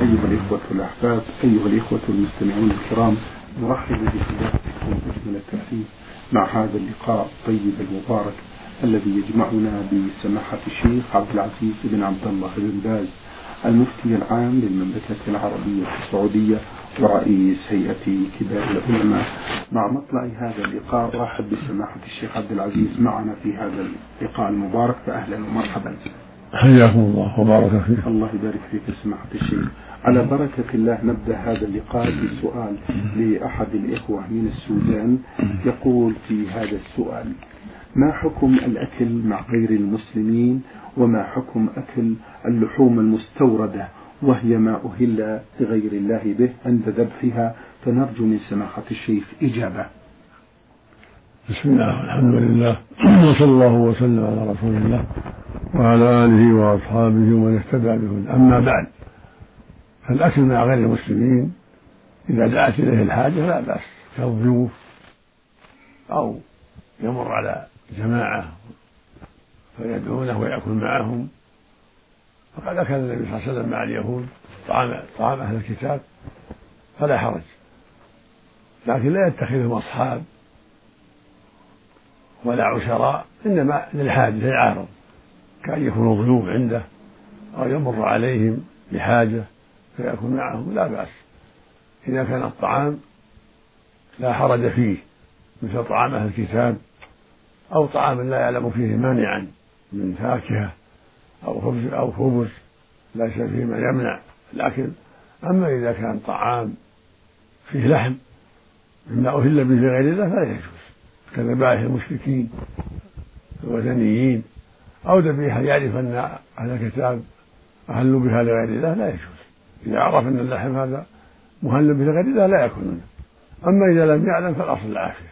أيها الإخوة الأحباب أيها الإخوة المستمعون الكرام نرحب بحضراتكم أجمل التأسيس مع هذا اللقاء الطيب المبارك الذي يجمعنا بسماحة الشيخ عبد العزيز بن عبد الله بن باز المفتي العام للمملكة العربية السعودية ورئيس هيئة كبار العلماء. مع مطلع هذا اللقاء رحب بسماحة الشيخ عبد العزيز معنا في هذا اللقاء المبارك فأهلا ومرحبا. حياكم الله وبارك فيك الله يبارك فيك سماحة الشيخ. على بركة الله نبدأ هذا اللقاء بسؤال لأحد الإخوة من السودان يقول في هذا السؤال ما حكم الأكل مع غير المسلمين وما حكم أكل اللحوم المستوردة وهي ما أهل لغير الله به عند ذبحها؟ فنرجو من سماحة الشيخ إجابة. بسم الله الحمد لله وصلى الله وسلم على رسول الله. وعلى آله وأصحابه ومن اهتدى بهدى أما بعد فالأكل مع غير المسلمين إذا دعت إليه الحاجة لا بأس. كالضيوف أو يمر على جماعة فيدعونه ويأكل معهم. فقد أكل النبي صلى الله عليه وسلم مع اليهود طعام طعام أهل الكتاب فلا حرج. لكن لا يتخذهم أصحاب ولا عشراء إنما للحاجة للعارض. كأن يكونوا ضيوف عنده أو يمر عليهم بحاجة فيأكل معهم لا بأس. إذا كان الطعام لا حرج فيه مثل طعام أهل الكتاب أو طعام لا يعلم فيه مانعا من فاكهة أو خبز أو خبز ليس فيه ما يمنع. الأكل أما إذا كان طعام فيه لحم مما أهل به لغير الله فلا يجوز. كذبائح المشركين الوثنيين أو ذبيحة يعرف أن أهل الكتاب أهلوا بها لغير الله لا يجوز. إذا عرف أن اللحم هذا مهل به لغير الله لا يأكل منه. أما إذا لم يعلم فالأصل العافية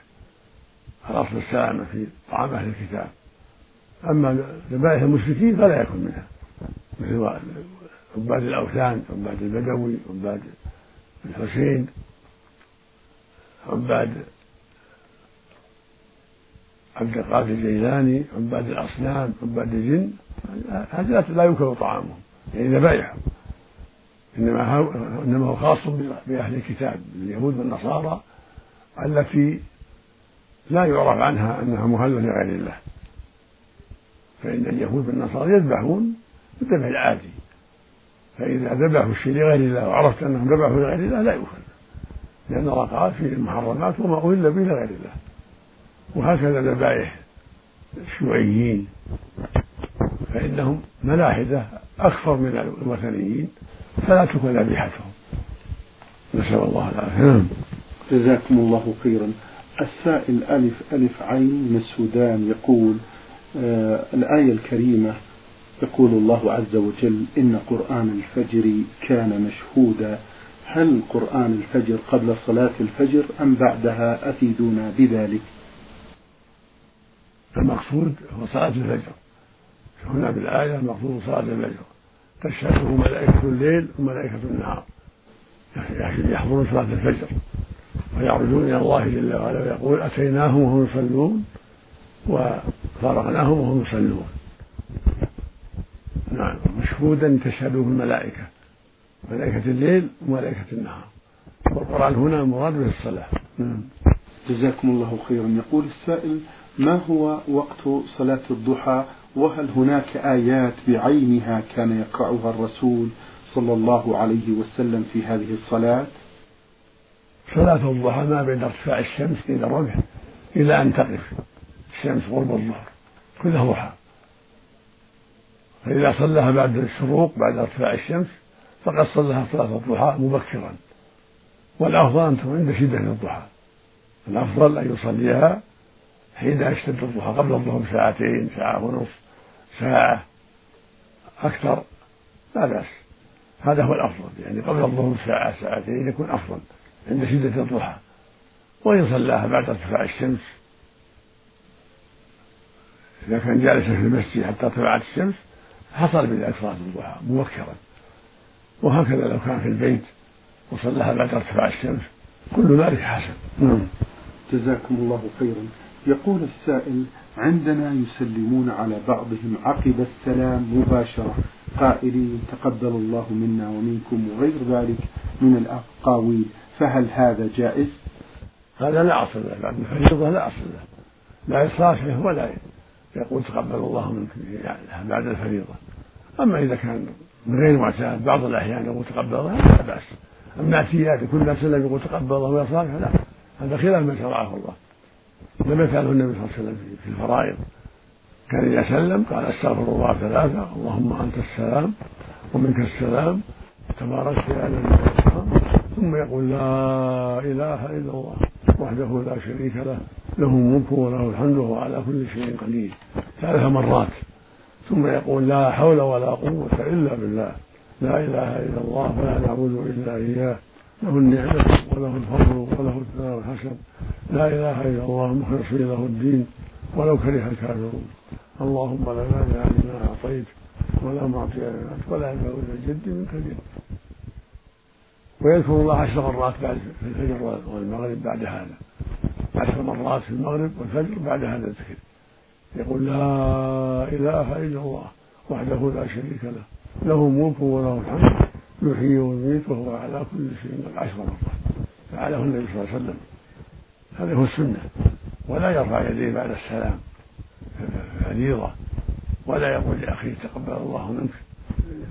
الأصل السلامة في طعام أهل الكتاب. أما ذبائح المشركين فلا يأكل منها مثل عباد الأوثان عباد البدوي عباد الحسين عباد عبد القادر الجيلاني عباد الأصنام عباد الجن هذه لا ينكر طعامهم يعني ذبائحهم إنما هو إنما هو خاص بأهل الكتاب اليهود والنصارى التي لا يعرف عنها أنها مهلة لغير الله. فإن اليهود والنصارى يذبحون بالذبح العادي. فإذا ذبحوا الشيء لغير الله وعرفت أنهم ذبحوا لغير الله لا يؤكل لأن الله قال في المحرمات وما أهل به لغير الله. وهكذا ذبائح الشيوعيين فإنهم ملاحدة أكثر من الوثنيين فلا تكون ذبيحتهم نسأل الله العافية. نعم. جزاكم الله خيرا. السائل ألف ألف عين من السودان يقول آه الآية الكريمة يقول الله عز وجل إن قرآن الفجر كان مشهودا. هل قرآن الفجر قبل صلاة الفجر أم بعدها؟ أفيدونا بذلك. المقصود هو صلاة الفجر. هنا بالآية المقصود صلاة الفجر. تشهده ملائكة الليل وملائكة النهار. يحضرون صلاة الفجر. ويعرجون إلى الله جل وعلا ويقول أتيناهم وهم يصلون وفارقناهم وهم يصلون. نعم. مشهودا تشهده الملائكة. ملائكة الليل وملائكة النهار. والقرآن هنا مراد به الصلاة نعم. جزاكم الله خيرا. يقول السائل ما هو وقت صلاة الضحى؟ وهل هناك آيات بعينها كان يقرأها الرسول صلى الله عليه وسلم في هذه الصلاة؟ صلاة الضحى ما بين ارتفاع الشمس إلى الرمح إلى أن تقف. الشمس غرب الظهر كلها ضحى. فإذا صلاها بعد الشروق بعد ارتفاع الشمس فقد صلاها صلاة الضحى مبكرا. والأفضل أن تكون عند شدة الضحى. الأفضل أن يصليها حين يشتد الضحى قبل الظهر ساعتين ساعة ونصف ساعة أكثر لا بأس. هذا هو الأفضل يعني قبل الظهر ساعة ساعتين يكون أفضل عند شدة الضحى. وإن صلاها بعد ارتفاع الشمس إذا كان جالسا في المسجد حتى طلعت الشمس حصل بذلك صلاة الضحى مبكرا. وهكذا لو كان في البيت وصلاها بعد ارتفاع الشمس كل ذلك حسن. نعم. جزاكم الله خيرا. يقول السائل عندنا يسلمون على بعضهم عقب السلام مباشرة. قائلين تقبل الله منا ومنكم وغير ذلك من الأقاويل فهل هذا جائز؟ هذا لا أصل له بعد الفريضة لا أصل له. لا يصافحه ولا يقول تقبل الله منك يعني بعد الفريضة. أما إذا كان من غير معتاد بعض الأحيان يقول تقبل الله لا بأس. أما اعتياد كل ما سلم يقول تقبل الله ويصافح لا. هذا خلاف ما شرعه الله. لم يفعله النبي صلى الله عليه وسلم في الفرائض. كان إذا سلم قال أستغفر الله ثلاثة اللهم أنت السلام ومنك السلام تبارك يا الذي ثم يقول لا إله إلا الله وحده لا شريك له له الملك وله الحمد وهو على كل شيء قدير. ثلاث مرات. ثم يقول لا حول ولا قوة إلا بالله لا إله إلا الله ولا نعبد إلا إياه. له النعمة وله الفضل وله الثناء الحسن لا إله إلا الله مخلصين له الدين ولو كره الكافرون. اللهم لا مانع لما أعطيت ولا معطي لما ولا ينفع ذا الجد منك الجد ويذكر الله عشر مرات بعد في الفجر والمغرب بعد هذا. عشر مرات في المغرب والفجر بعد هذا الذكر. يقول لا إله إلا الله وحده لا شريك له. له ملك وله الحمد. يحيي ويميت وهو على كل شيء عشر مرات. فعله النبي صلى الله عليه وسلم. هذا هو السنة. ولا يرفع يديه بعد السلام. فريضة ولا يقول لأخيه تقبل الله منك.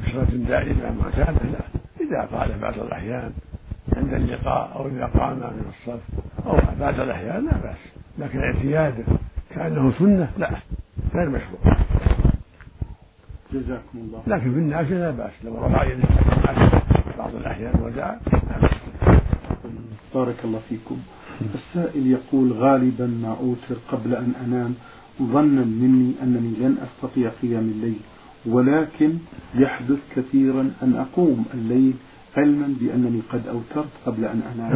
بصلاة دائمة معتادة لا إذا قال بعض الأحيان. عند اللقاء أو إذا قام من الصف. أو بعد الأحيان لا بأس. لكن اعتياده كأنه سنة لا. غير مشروع. جزاكم الله لكن في الناس لا بأس لو رفع يده بعض الأحيان ودعا بارك الله فيكم. السائل يقول غالبا ما أوتر قبل أن أنام ظنا مني أنني لن أستطيع قيام الليل ولكن يحدث كثيرا أن أقوم الليل علما بأنني قد أوترت قبل أن أنام.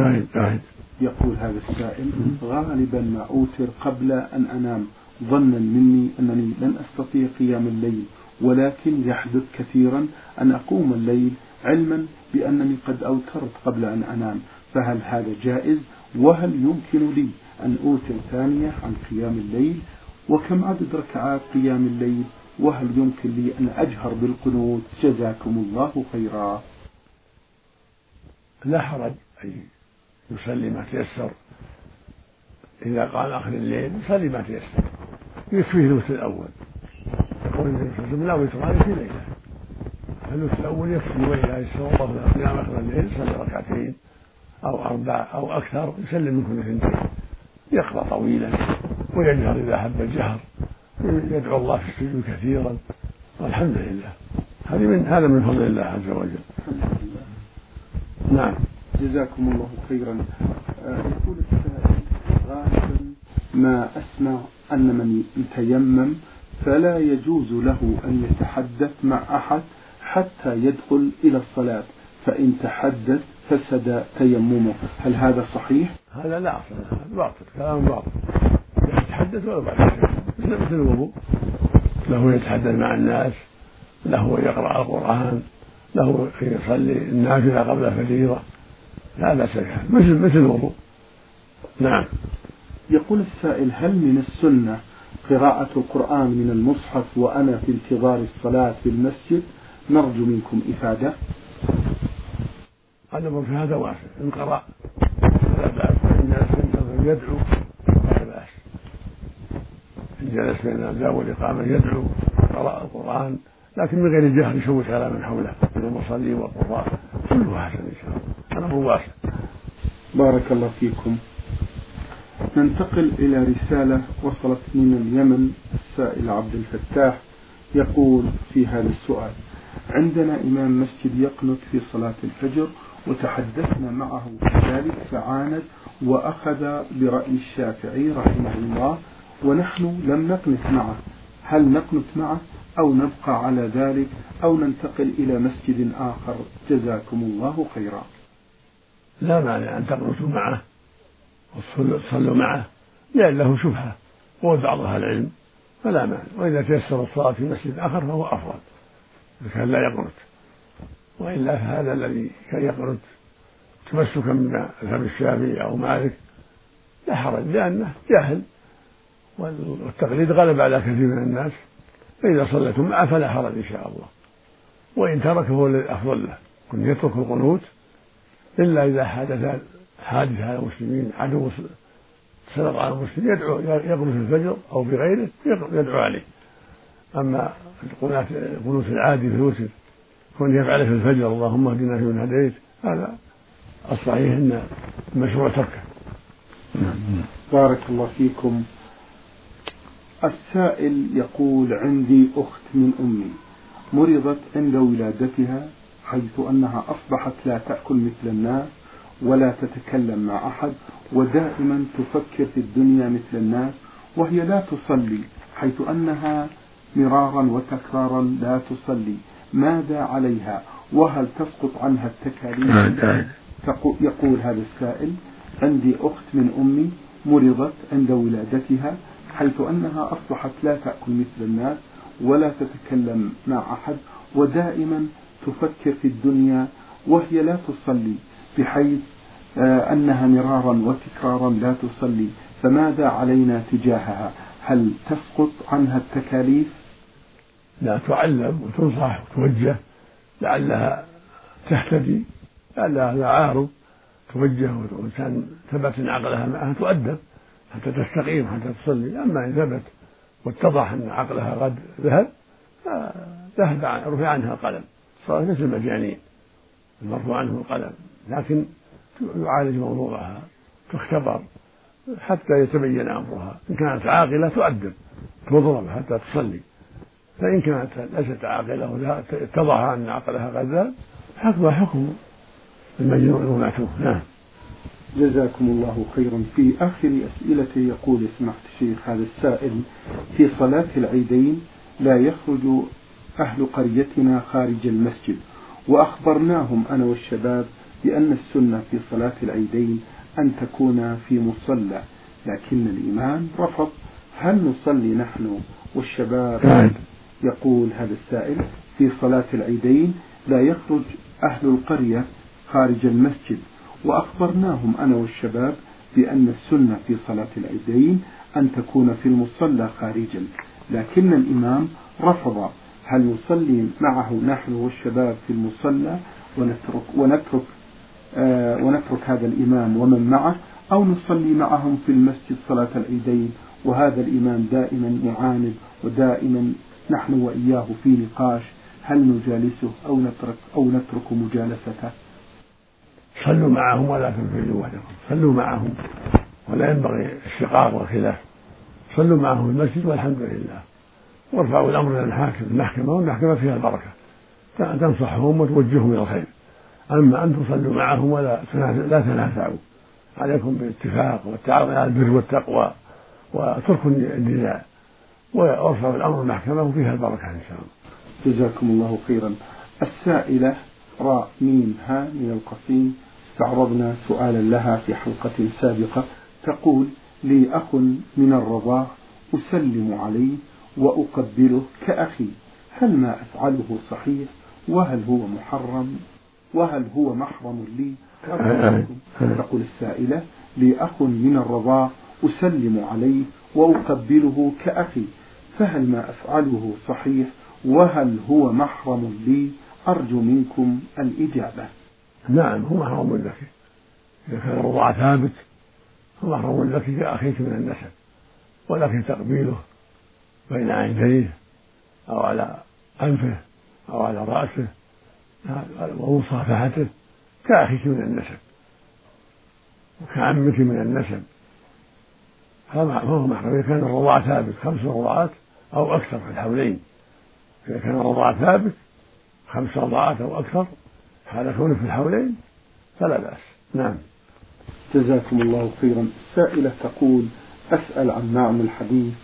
يقول هذا السائل غالبا ما أوتر قبل أن أنام ظنا مني أنني لن أستطيع قيام الليل ولكن يحدث كثيرا أن أقوم الليل علما بأنني قد أوترت قبل أن أنام. فهل هذا جائز؟ وهل يمكن لي أن أوتر ثانية عن قيام الليل؟ وكم عدد ركعات قيام الليل؟ وهل يمكن لي أن أجهر بالقنوت؟ جزاكم الله خيرا. لا حرج. أن يصلي ما تيسر. إذا قال آخر الليل يصلي ما تيسر. يكفيه الوتر الأول. عليه وسلم لا وتران في ليلة الوتر الأول يكفي وإذا يسر الله له آخر الليل يصلي ركعتين أو أربع أو أكثر يسلم من كل اثنتين يقرأ طويلا ويجهر إذا أحب الجهر يدعو الله في السجود كثيرا والحمد لله هذه من هذا من فضل الله عز وجل نعم جزاكم الله خيرا يقول السائل غالبا ما أسمع أن من يتيمم فلا يجوز له أن يتحدث مع أحد حتى يدخل إلى الصلاة. فإن تحدث فسد تيممه. هل هذا صحيح؟ هذا لا أصل باطل كلام باطل. يتحدث بعد مثل مثل الوضوء. له يتحدث مع الناس له يقرأ القرآن له يصلي النافلة قبل الفريضة. لا بأس بها مثل مثل الوضوء. نعم. يقول السائل هل من السنة قراءة القرآن من المصحف وأنا في انتظار الصلاة في المسجد نرجو منكم إفادة. الأمر في هذا واسع إن قرأ فلا بأس. إن جلس يدعو فلا بأس. إن جلس بين الأذان والإقامة يدعو قرأ القرآن. لكن من غير جهل يشوش على من حوله؟ من المصلين والقراء. كله حسن إن شاء الله. الأمر واسع بارك الله فيكم. ننتقل إلى رسالة وصلت من اليمن السائل عبد الفتاح يقول في هذا السؤال عندنا إمام مسجد يقنت في صلاة الفجر وتحدثنا معه في ذلك فعاند وأخذ برأي الشافعي رحمه الله ونحن لم نقنت معه. هل نقنت معه أو نبقى على ذلك أو ننتقل إلى مسجد آخر؟ جزاكم الله خيرا. لا مانع أن تقنطوا معه. وتصلوا معه لأن له شبهة بعض أهل العلم فلا مانع. وإذا تيسر الصلاة في مسجد آخر فهو أفضل. إذا كان لا يقنط وإلا فهذا الذي كان يقنط تمسكا بمذهب الشافعي أو مالك لا حرج لأنه جاهل. والتقليد غلب على كثير من الناس. فإذا صليتم معه فلا حرج إن شاء الله. وإن تركه هو الأفضل له. كن يترك القنوت إلا إذا حدث حادث على المسلمين عدو سلط على المسلمين يدعو يقنط الفجر أو بغيره يدعو عليه. أما القنوت العادي في الوتر كون يفعله في الفجر اللهم اهدنا فيمن هديت هذا الصحيح أن المشروع تركه. نعم. بارك الله فيكم. السائل يقول عندي أخت من أمي مرضت عند ولادتها حيث أنها أصبحت لا تأكل مثل الناس ولا تتكلم مع أحد ودائما تفكر في الدنيا مثل الناس وهي لا تصلي حيث أنها مرارا وتكرارا لا تصلي. ماذا عليها؟ وهل تسقط عنها التكاليف؟ يقول هذا السائل عندي أخت من أمي مرضت عند ولادتها حيث أنها أصبحت لا تأكل مثل الناس ولا تتكلم مع أحد ودائما تفكر في الدنيا وهي لا تصلي. بحيث آه، أنها مرارا وتكرارا لا تصلي. فماذا علينا تجاهها؟ هل تسقط عنها التكاليف؟ لا تعلم وتنصح وتوجه لعلها تهتدي لعلها هذا عارض توجه وإنسان ثبت أن عقلها معها تؤدب حتى تستقيم حتى تصلي. أما إن ثبت واتضح أن عقلها قد ذهب ذهب رفع عنها القلم. صارت مثل المجانين المرفوع عنه القلم. لكن يعالج موضوعها تختبر حتى يتبين أمرها. إن كانت عاقلة تؤدب تضرب حتى تصلي. فإن كانت ليست عاقلة ولا اتضح أن عقلها ذهب حكمها حكم المجنون والمعتوه نعم. جزاكم الله خيرا. في آخر أسئلته يقول سمحت الشيخ هذا السائل في صلاة العيدين لا يخرج أهل قريتنا خارج المسجد. وأخبرناهم أنا والشباب بأن السنة في صلاة العيدين أن تكون في مصلى لكن الإمام رفض. هل نصلي نحن والشباب نعم. يقول هذا السائل في صلاة العيدين لا يخرج أهل القرية خارج المسجد. وأخبرناهم أنا والشباب بأن السنة في صلاة العيدين أن تكون في المصلى خارجا لكن الإمام رفض. هل نصلي معه نحن والشباب في المصلى ونترك ونترك ونترك هذا الإمام ومن معه أو نصلي معهم في المسجد صلاة العيدين وهذا الإمام دائما معاند ودائما نحن وإياه في نقاش هل نجالسه أو نترك أو نترك مجالسته؟ صلوا معهم ولا تنفذوا وحدكم صلوا معهم ولا ينبغي الشقاق والخلاف. صلوا معهم في المسجد والحمد لله. وارفعوا الأمر إلى الحاكم المحكمة والمحكمة فيها البركة. تنصحهم وتوجههم إلى الخير. أما أن تصلوا معهم ولا لا تنازعوا عليكم بالاتفاق والتعاون على البر والتقوى وتركوا النزاع وارفعوا الأمر المحكمة وفيها البركة إن شاء الله. جزاكم الله خيرا. السائلة راء ميم ها من القصيم. استعرضنا سؤالا لها في حلقة سابقة. تقول لي أخ من الرضاع أسلم عليه وأقبله كأخي. هل ما أفعله صحيح؟ وهل هو محرم؟ وهل هو محرم لي؟ تقول السائلة لي أخ من الرضاع أسلم عليه وأقبله كأخي فهل ما أفعله صحيح؟ وهل هو محرم لي؟ أرجو منكم الإجابة. نعم هو محرم لك. إذا كان الرضاعة ثابت هو محرم لك كأخيك من النسب. ولكن تقبيله بين عينيه أو على أنفه أو على رأسه ومصافحته كأخيك من النسب وكعمك من النسب. هذا هو محرم إذا كان الرضاعة ثابت خمس رضاعات أو أكثر في الحولين إذا كان الرضاعة ثابت خمس رضاعات أو أكثر حال كونه في الحولين فلا بأس. نعم. جزاكم الله خيرا. السائلة تقول أسأل عن معنى الحديث.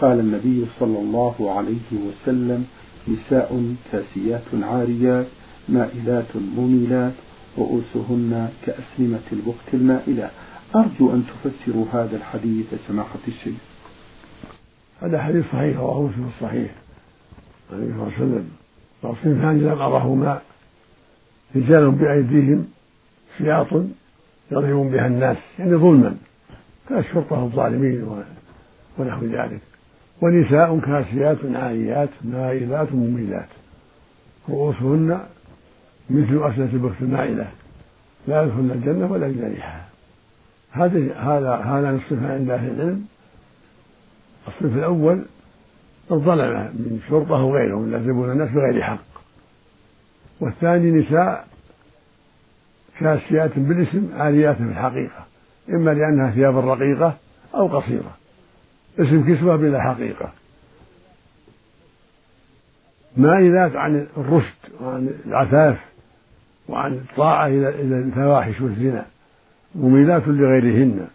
قال النبي صلى الله عليه وسلم نساء كاسيات عاريات مائلات مميلات رؤوسهن كأسنمة البخت المائلة. أرجو أن تفسروا هذا الحديث سماحة الشيخ. هذا حديث صحيح رواه في الصحيح. النبي صلى الله عليه وسلم وصنفان لم أرهما رجال بأيديهم سياط يضربون بها الناس يعني ظلما. كالشرطة الظالمين ونحو ذلك. ونساء كاسيات عاريات مائلات مميلات. رؤوسهن مثل أسنة البخت المائلة. لا يدخلن الجنة ولا يجد ريحها هذا هذا هذا نصف عند أهل العلم. الصنف الأول الظلمة من شرطة وغيرهم يعذبون الناس بغير حق. والثاني نساء كاسيات بالاسم عاريات في الحقيقة. إما لأنها ثياب رقيقة أو قصيرة. اسم كسوة بلا حقيقة. مائلات عن الرشد وعن العفاف وعن الطاعة إلى الفواحش والزنا مميلات لغيرهن.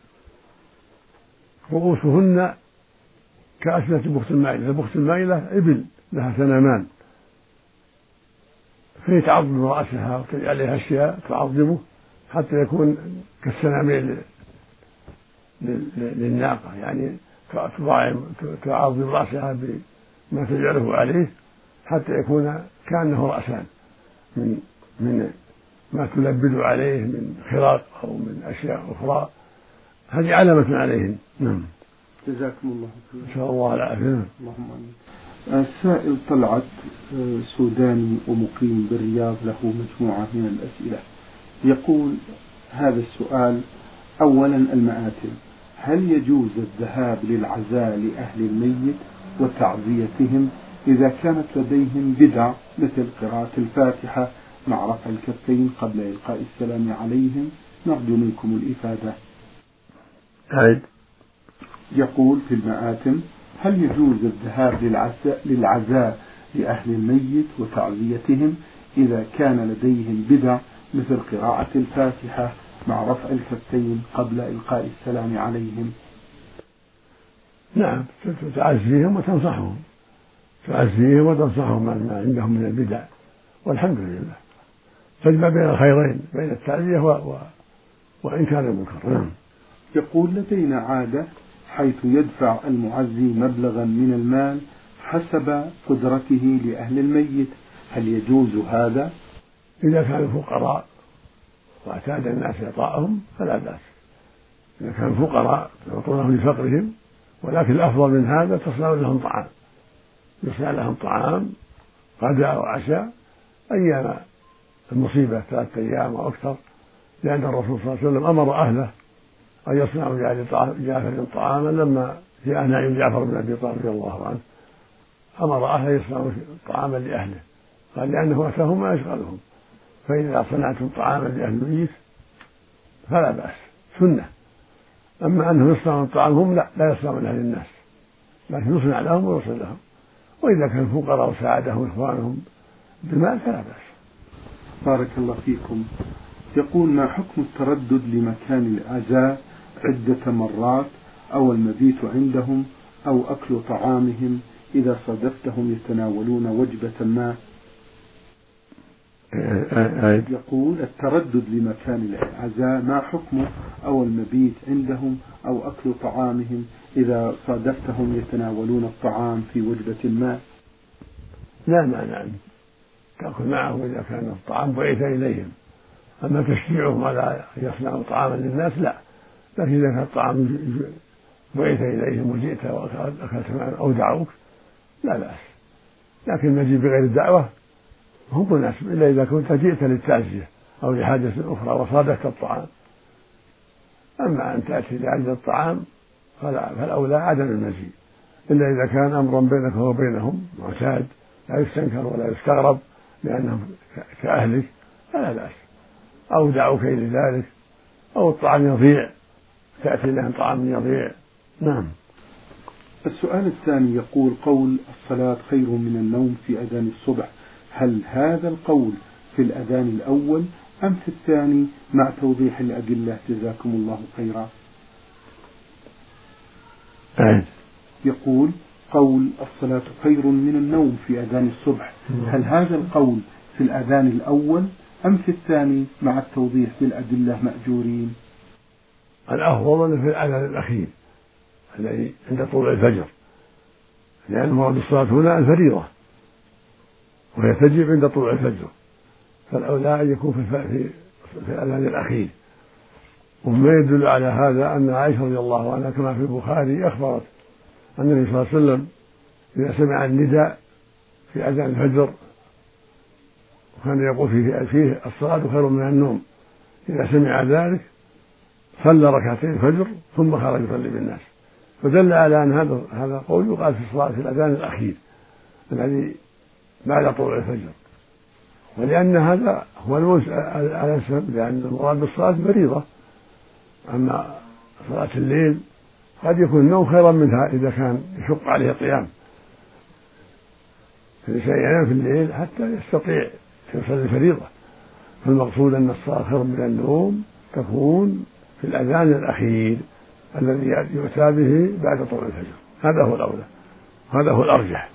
رؤوسهن كأسنة بخت المائلة. البخت المائلة إبل لها سنمان فهي تعظم رأسها وتجعل عليها أشياء تعظمه حتى يكون كالسنامين للناقة. يعني تعظم رأسها بما تجعله عليه حتى يكون كأنه رأسان من من ما تلبد عليه من خراق أو من أشياء أخرى. هذه علامة عليهم. نعم. جزاكم الله خيرا. إن شاء الله العافية. اللهم آمين. السائل طلعت آه، سوداني ومقيم بالرياض له مجموعة من الأسئلة. يقول هذا السؤال أولا المآتم هل يجوز الذهاب للعزاء لأهل الميت وتعزيتهم إذا كانت لديهم بدع مثل قراءة الفاتحة مع رفع الكفين قبل إلقاء السلام عليهم نرجو منكم الإفادة. أعد يقول في المآتم هل يجوز الذهاب للعزاء, للعزاء لأهل الميت وتعزيتهم إذا كان لديهم بدع مثل قراءة الفاتحة مع رفع الكفين قبل إلقاء السلام عليهم؟ نعم تعزيهم وتنصحهم. تعزيهم وتنصحهم ما عندهم من البدع والحمد لله. تجمع بين الخيرين بين التعزية و... و... وإنكار المنكر. نعم. يقول لدينا عادة حيث يدفع المعزي مبلغا من المال حسب قدرته لأهل الميت. هل يجوز هذا؟ إذا كانوا فقراء واعتاد الناس إعطاءهم فلا بأس. إذا كانوا فقراء يعطونهم لفقرهم ولكن الأفضل من هذا تصنع لهم طعام. يصنع لهم طعام غداء وعشاء أيام المصيبة ثلاثة أيام أو أكثر لأن الرسول صلى الله عليه وسلم أمر أهله أن يصنعوا جعفر طعاما لما جاء نعيم جعفر بن أبي طالب رضي الله عنه أمر أهله يصنعوا طعاما لأهله قال لأنه أتاهم ما يشغلهم فإذا صنعتم طعاما لأهل الميت فلا بأس سنة. أما أنهم يصنعون الطعام هم لا لا يصنعون لأهل الناس لكن يصنع لهم ويوصل لهم وإذا كانوا فقراء وساعدهم إخوانهم بمال فلا بأس. بارك الله فيكم. يقول ما حكم التردد لمكان العزاء عدة مرات أو المبيت عندهم أو أكل طعامهم إذا صادفتهم يتناولون وجبة ما؟ يقول التردد لمكان العزاء ما حكمه أو المبيت عندهم أو أكل طعامهم إذا صادفتهم يتناولون الطعام في وجبة ما؟ لا مانع تأكل معهم إذا كان الطعام بعث إليهم. أما تشجيعهم على أن يصنعوا طعاما للناس لا. لكن إذا كان الطعام بعث إليهم وجئت وأكلت معهم أو دعوك لا بأس. لكن المجيء بغير الدعوة هو مناسب إلا إذا كنت جئت للتعزية أو لحاجة أخرى وصادفت الطعام. أما أن تأتي لأجل الطعام فلا فالأولى عدم المجيء إلا إذا كان أمرا بينك وبينهم معتاد لا يستنكر ولا يستغرب لأنهم كأهلك فلا بأس. أو دعوك إلى ذلك أو الطعام يضيع. تأتي لهم طعام يضيع. نعم. السؤال الثاني يقول قول الصلاة خير من النوم في أذان الصبح. هل هذا القول في الأذان الأول أم في الثاني مع توضيح الأدلة؟ جزاكم الله خيرا. أه. يقول قول الصلاة خير من النوم في أذان الصبح. هل هذا القول في الأذان الأول أم في الثاني مع التوضيح بالأدلة مأجورين؟ الأفضل في الأذان الأخير الذي عند طلوع الفجر. لأن مراد الصلاة هنا الفريضة وهي تجب عند طلوع الفجر. فالأولى أن يكون في في, الأذان الأخير. ومما يدل على هذا أن عائشة رضي الله عنها كما في البخاري أخبرت النبي صلى الله عليه وسلم إذا سمع النداء في أذان الفجر وكان يقول فيه, فيه الصلاة خير من النوم إذا سمع ذلك صلى ركعتين الفجر ثم خرج يصلي بالناس. فدل على أن هذا هذا القول يقال في الصلاة في الأذان الأخير الذي بعد طلوع الفجر. ولأن هذا هو الأنسب لأن المراد بالصلاة فريضة. أما صلاة الليل قد يكون النوم خيرا منها إذا كان يشق عليه القيام. فالإنسان ينام في الليل حتى يستطيع يصلي الفريضة فالمقصود أن الصلاة خير من النوم تكون في الأذان الأخير الذي يؤتى به بعد طلوع الفجر. هذا هو الأولى. هذا هو الأرجح.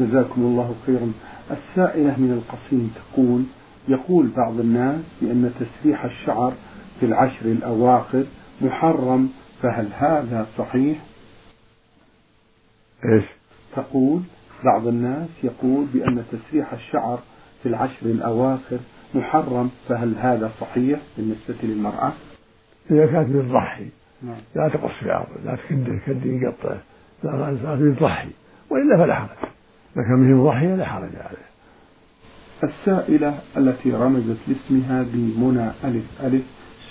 جزاكم الله خيرا. السائلة من القصيم تقول يقول بعض الناس بأن تسريح الشعر في العشر الأواخر محرم فهل هذا صحيح؟ إيش؟ تقول بعض الناس يقول بأن تسريح الشعر في العشر الأواخر محرم فهل هذا صحيح بالنسبة للمرأة؟ إذا كانت بتضحي نعم. لا تقص شعره لا تكده كد يقطعه لا كانت بتضحي وإلا فلا حرج ما كان به مضحية لا حرج عليه السائلة التي رمزت لاسمها بمنى ألف ألف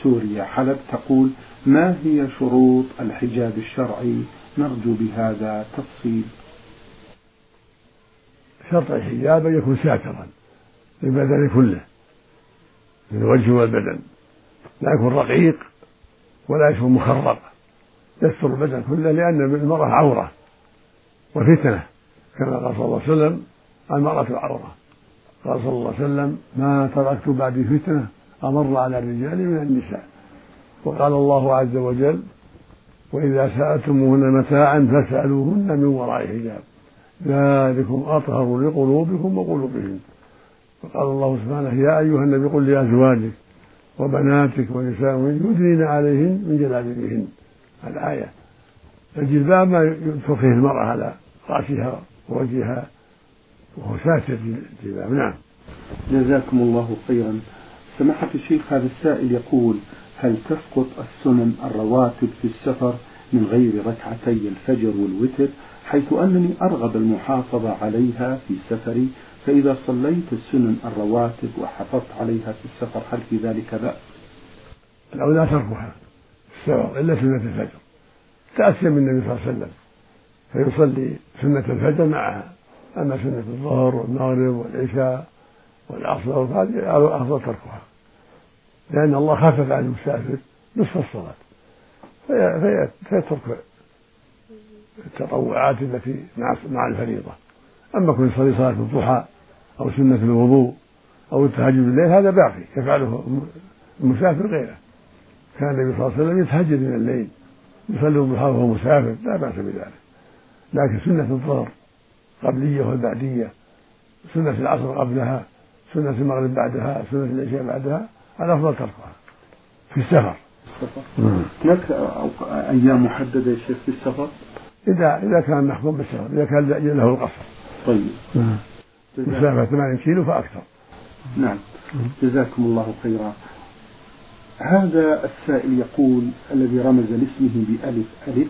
سوريا. حلب تقول ما هي شروط الحجاب الشرعي؟ نرجو بهذا تفصيل. شرط الحجاب أن يكون ساترا للبدن كله من الوجه والبدن. لا يكون رقيق ولا يكون مخرق. يستر البدن كله لأن المرأة عورة وفتنة كما قال صلى الله عليه وسلم المرأة عورة. قال صلى الله عليه وسلم ما تركت بعدي فتنة أمر على الرجال من النساء. وقال الله عز وجل وإذا سألتموهن متاعا فاسألوهن من وراء حجاب. ذلكم أطهر لقلوبكم وقلوبهن وقال الله سبحانه يا أيها النبي قل لأزواجك وبناتك ونساء يدنين عليهن من جلابيبهن. الآية. الجلباب ما ينفخ فيه المرأة على رأسها ووجهها. وهو ساتر الجلباب. نعم. جزاكم الله خيرا. سماحة الشيخ هذا السائل يقول هل تسقط السنن الرواتب في السفر من غير ركعتي الفجر والوتر حيث أنني أرغب المحافظة عليها في سفري فإذا صليت السنن الرواتب وحافظت عليها في السفر هل في ذلك بأس؟ لا تركها السفر إلا سنة الفجر تأسيا من النبي صلى الله عليه وسلم فيصلي سنة الفجر معها أما سنة الظهر والمغرب والعشاء والعصر فهذه أفضل تركها لأن الله خفف عن المسافر نصف الصلاة. فيترك التطوعات التي مع مع الفريضة. أما كن يصلي صلاة الضحى أو سنة الوضوء أو التهجد بالليل هذا باقي. يفعله المسافر غيره. كان النبي صلى الله عليه وسلم يتهجد من الليل يصلي الضحى وهو مسافر لا بأس بذلك. لكن سنة الظهر قبلية والبعدية سنة العصر قبلها سنة المغرب بعدها سنة العشاء بعدها الأفضل تركها. في السفر. السفر. هناك أيام محددة يا شيخ في السفر؟ إذا إذا كان محكوم بالسفر إذا كان له القصر. طيب. مسافة 80 كيلو فأكثر. نعم. جزاكم الله خيرا. هذا السائل يقول الذي رمز لاسمه بألف ألف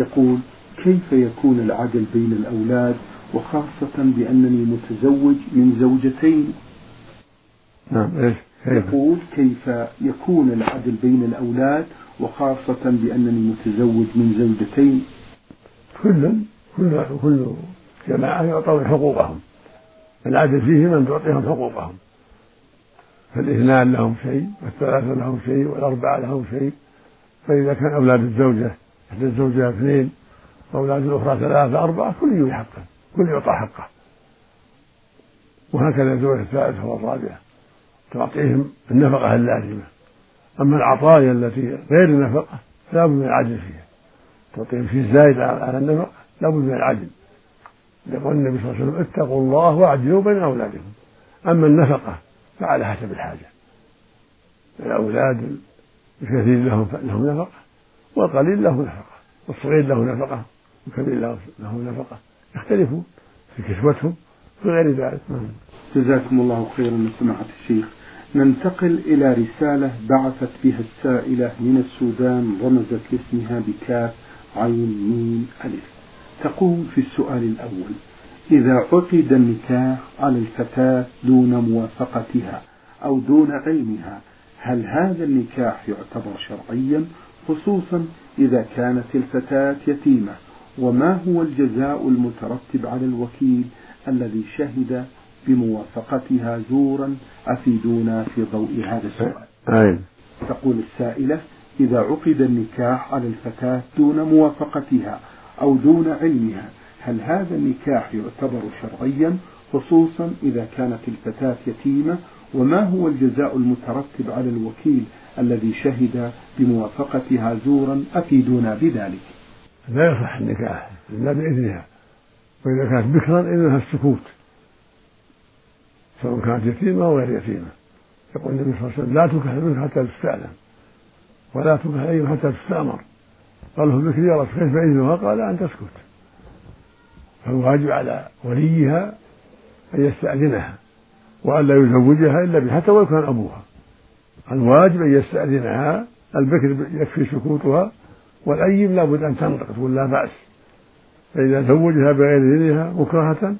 يقول كيف يكون العدل بين الأولاد وخاصة بأنني متزوج من زوجتين؟ نعم إيش يقول كيف يكون العدل بين الأولاد وخاصة بأنني متزوج من زوجتين؟ كل كل كل جماعة يعطون حقوقهم. العدل فيهم أن تعطيهم حقوقهم. فالاثنان لهم شيء والثلاثة لهم شيء والأربعة لهم شيء. فإذا كان أولاد الزوجة إحدى الزوجة اثنين وأولاد الأخرى ثلاثة أربعة كل يوجد حقه كل يعطى حقه. وهكذا الزوجة الثالثة والرابعة. تعطيهم النفقة اللازمة أما العطايا التي غير النفقة لا بد من العدل فيها. تعطيهم شيء زايد على النفقة لا بد من العدل يقول النبي صلى الله عليه وسلم اتقوا الله واعدلوا بين أولادكم. أما النفقة فعلى حسب الحاجة. الأولاد الكثير لهم لهم نفقة والقليل له نفقة والصغير له نفقة والكبير له نفقة. يختلفون في كسوتهم في غير ذلك. جزاكم الله خيرا من سماحة الشيخ. ننتقل إلى رسالة بعثت بها السائلة من السودان رمزت لاسمها بكاف عين ميم ألف. تقول في السؤال الأول. إذا عقد النكاح على الفتاة دون موافقتها أو دون علمها هل هذا النكاح يعتبر شرعيا؟ خصوصا إذا كانت الفتاة يتيمة. وما هو الجزاء المترتب على الوكيل الذي شهد بموافقتها زورا أفيدونا في ضوء هذا السؤال. تقول السائلة إذا عقد النكاح على الفتاة دون موافقتها أو دون علمها هل هذا النكاح يعتبر شرعيا خصوصا إذا كانت الفتاة يتيمة؟ وما هو الجزاء المترتب على الوكيل الذي شهد بموافقتها زورا؟ أفيدونا بذلك. لا يصح النكاح إلا بإذنها. وإذا كانت بكرا إذنها السكوت. سواء كانت يتيمة أو غير يتيمة. يقول النبي صلى الله عليه وسلم لا تنكح البكر حتى تستأذن ولا تنكح الأيم حتى تستأمر. قال له البكر يا رسول كيف إذنها؟ قال أن تسكت. فالواجب على وليها أن يستأذنها وأن لا يزوجها إلا به حتى ولو كان أبوها. الواجب أن يستأذنها البكر يكفي سكوتها والأيم لابد أن تنطق تقول لا بأس. فإذا زوجها بغير إذنها مكرهة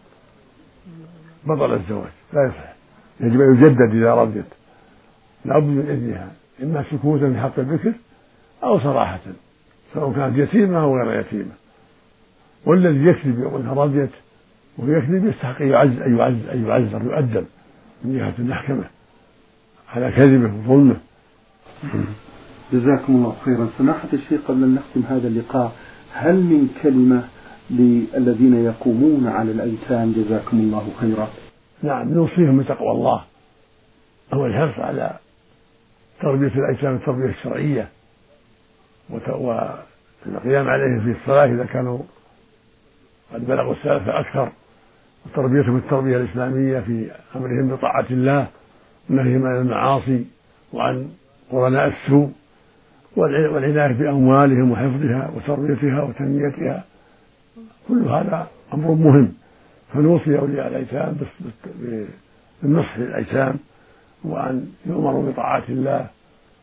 بطل الزواج. لا يصح. يجب أن يجدد إذا رضيت لابد من إذنها إما سكوتا في حق البكر أو صراحة سواء كانت يتيمة أو غير يتيمة. والذي يكذب يقول انها رضيت ويكذب يستحق أن يعز أن يعز أن يعزر يؤدب من جهة المحكمة. على كذبه وظلمه. جزاكم الله خيرا. سماحة الشيخ قبل أن نختم هذا اللقاء هل من كلمة للذين يقومون على الأيتام جزاكم الله خيرا؟ نعم نوصيهم بتقوى الله. هو الحرص على تربية الأيتام التربية الشرعية. والقيام عليهم في الصلاة إذا كانوا قد بلغوا السلف أكثر. وتربيتهم التربية الإسلامية في أمرهم بطاعة الله ونهيهم عن المعاصي وعن قرناء السوء والعناية بأموالهم وحفظها وتربيتها وتنميتها. كل هذا أمر مهم. فنوصي أولياء الأيتام بالنصح للأيتام وأن يؤمروا بطاعة الله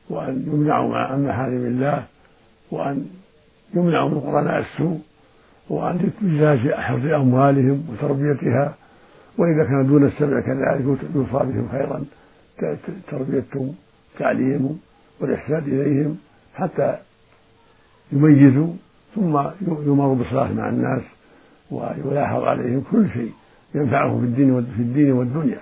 وأن يمنعوا عن محارم الله وأن يمنعوا من قرناء السوء وأن تجازي حفظ أموالهم وتربيتها وإذا كان دون السبع كذلك يوصى بهم خيرا تربيتهم تعليمهم والإحسان إليهم حتى يميزوا ثم يمروا بالصلاة مع الناس ويلاحظ عليهم كل شيء ينفعهم في الدين في الدين والدنيا.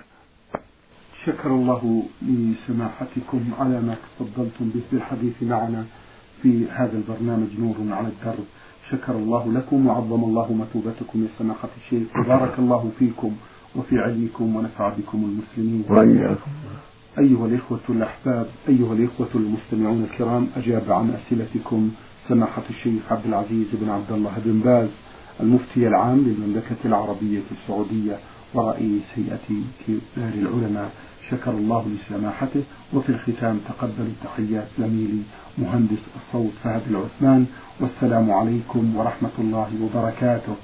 شكر الله لسماحتكم على ما تفضلتم به بالحديث معنا في هذا البرنامج نور على الدرب. شكر الله لكم وعظم الله مثوبتكم يا سماحة الشيخ وبارك الله فيكم وفي علمكم ونفع بكم المسلمين وإياكم أيها الإخوة الأحباب أيها الإخوة المستمعون الكرام أجاب عن أسئلتكم سماحة الشيخ عبد العزيز بن عبد الله بن باز المفتي العام للمملكة العربية السعودية ورئيس هيئة كبار العلماء. شكر الله لسماحته. وفي الختام تقبلوا تحيات زميلي مهندس الصوت فهد العثمان. والسلام عليكم ورحمة الله وبركاته.